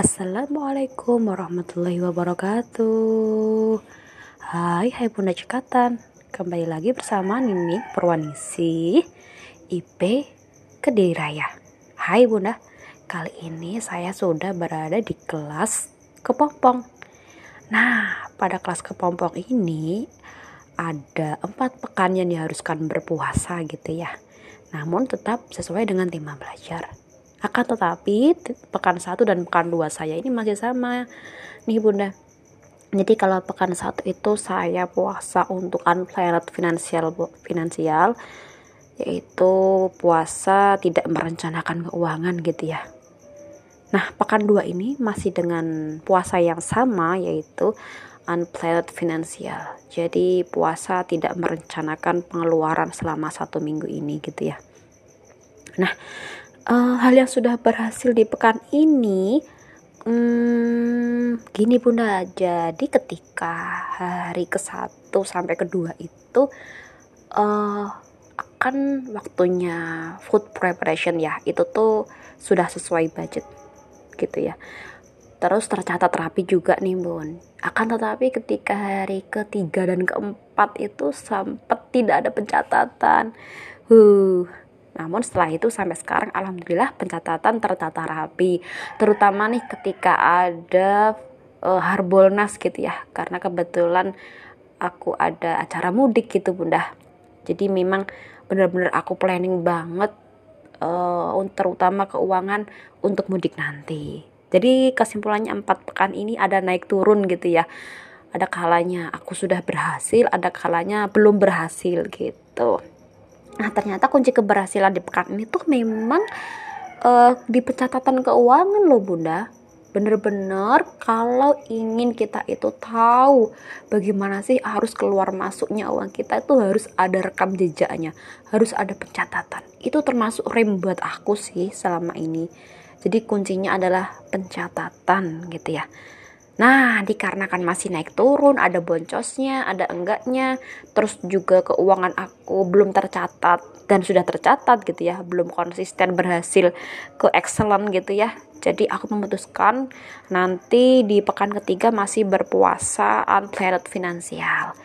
Assalamualaikum warahmatullahi wabarakatuh. Hai hai bunda cekatan. Kembali lagi bersama Nini Purwanisi IP Kediri Raya. Hai bunda. Kali ini saya sudah berada di kelas kepompong. Nah pada kelas kepompong ini Ada empat pekan yang diharuskan berpuasa gitu ya. Namun tetap sesuai dengan tema belajar akan tetapi pekan 1 dan pekan 2 saya ini masih sama nih bunda. Jadi kalau pekan 1 itu saya puasa untuk unplanned finansial finansial yaitu puasa tidak merencanakan keuangan gitu ya. Nah, pekan 2 ini masih dengan puasa yang sama yaitu unplanned finansial. Jadi puasa tidak merencanakan pengeluaran selama satu minggu ini gitu ya. Nah, uh, hal yang sudah berhasil di pekan ini hmm, gini bunda. Jadi ketika hari ke satu sampai kedua itu uh, akan waktunya food preparation ya. Itu tuh sudah sesuai budget gitu ya. Terus tercatat rapi juga nih bun. Akan tetapi ketika hari ketiga dan keempat itu sempat tidak ada pencatatan. Huh namun setelah itu sampai sekarang alhamdulillah pencatatan tertata rapi. Terutama nih ketika ada uh, Harbolnas gitu ya. Karena kebetulan aku ada acara mudik gitu Bunda. Jadi memang benar-benar aku planning banget uh, terutama keuangan untuk mudik nanti. Jadi kesimpulannya empat pekan ini ada naik turun gitu ya. Ada kalanya aku sudah berhasil, ada kalanya belum berhasil gitu. Nah, ternyata kunci keberhasilan di pekan ini tuh memang uh, di pencatatan keuangan loh, Bunda. Bener-bener kalau ingin kita itu tahu bagaimana sih harus keluar masuknya uang kita itu harus ada rekam jejaknya, harus ada pencatatan. Itu termasuk rem buat aku sih selama ini. Jadi kuncinya adalah pencatatan gitu ya. Nah, dikarenakan masih naik turun, ada boncosnya, ada enggaknya, terus juga keuangan aku belum tercatat dan sudah tercatat gitu ya, belum konsisten berhasil ke excellent gitu ya. Jadi aku memutuskan nanti di pekan ketiga masih berpuasa unplanned finansial.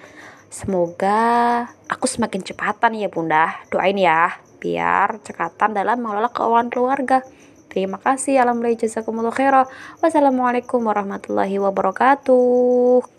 Semoga aku semakin cepatan ya bunda, doain ya, biar cekatan dalam mengelola keuangan keluarga. Terima kasih. Alhamdulillah jazakumullah khairah. Wassalamualaikum warahmatullahi wabarakatuh.